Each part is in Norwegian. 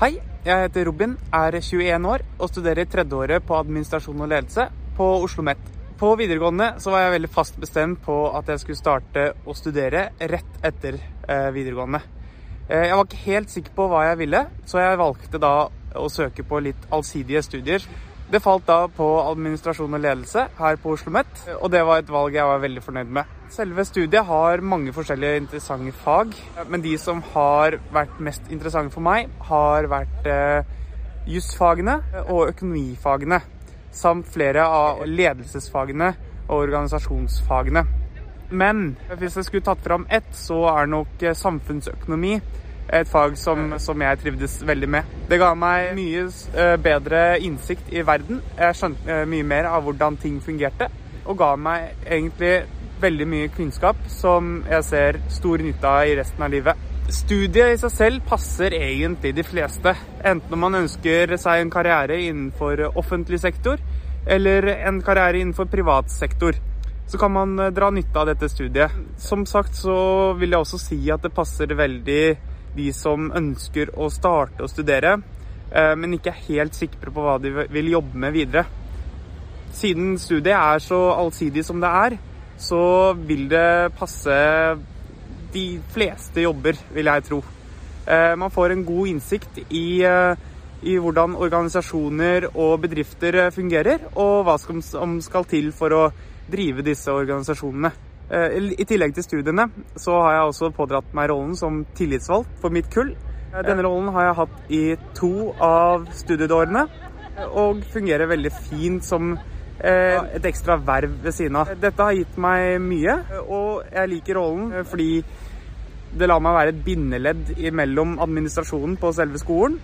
Hei, jeg heter Robin, er 21 år og studerer tredjeåret på administrasjon og ledelse på Oslo OsloMet. På videregående så var jeg veldig fast bestemt på at jeg skulle starte å studere rett etter eh, videregående. Eh, jeg var ikke helt sikker på hva jeg ville, så jeg valgte da å søke på litt allsidige studier. Det falt da på administrasjon og ledelse her på Oslo OsloMet, og det var et valg jeg var veldig fornøyd med. Selve studiet har mange forskjellige interessante fag, men de som har vært mest interessante for meg, har vært eh, jusfagene og økonomifagene, samt flere av ledelsesfagene og organisasjonsfagene. Men hvis jeg skulle tatt fram ett, så er nok samfunnsøkonomi et fag som, som, jeg trivdes veldig med. Det ga meg mye eh, bedre innsikt i verden. Jeg skjønte eh, mye mer av hvordan ting fungerte, og ga meg egentlig veldig mye kunnskap som jeg ser stor nytte av i resten av livet. Studiet i seg selv passer egentlig de fleste, enten om man ønsker seg en karriere innenfor offentlig sektor eller en karriere innenfor privat sektor. Så kan man eh, dra nytte av dette studiet. Som sagt så vil jeg også si at det passer veldig de som ønsker å starte å studere, eh, men ikke er helt sikre på hva de vil jobbe med videre. Siden studiet er så allsidig som det er, så vil det passe de fleste jobber, vil jeg tro. Eh, man får en god innsikt i, eh, i hvordan organisasjoner og bedrifter fungerer, og hva som skal til for å drive disse organisasjonene. Eh, I tillegg til studiene så har jeg også pådratt meg rollen som tillitsvalgt for mitt kull. Eh, denne rollen har jeg hatt i to av studieårene, og fungerer veldig fint som eh, et ekstra verv ved siden av. Dette har gitt meg mye, og jeg liker rollen fordi det lar meg være et bindeledd mellom administrasjonen på selve skolen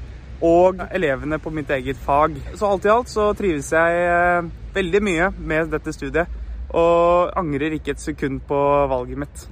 og elevene på mitt eget fag. Så alt i alt så trives jeg veldig mye med dette studiet og angrer ikke et sekund på valget mitt.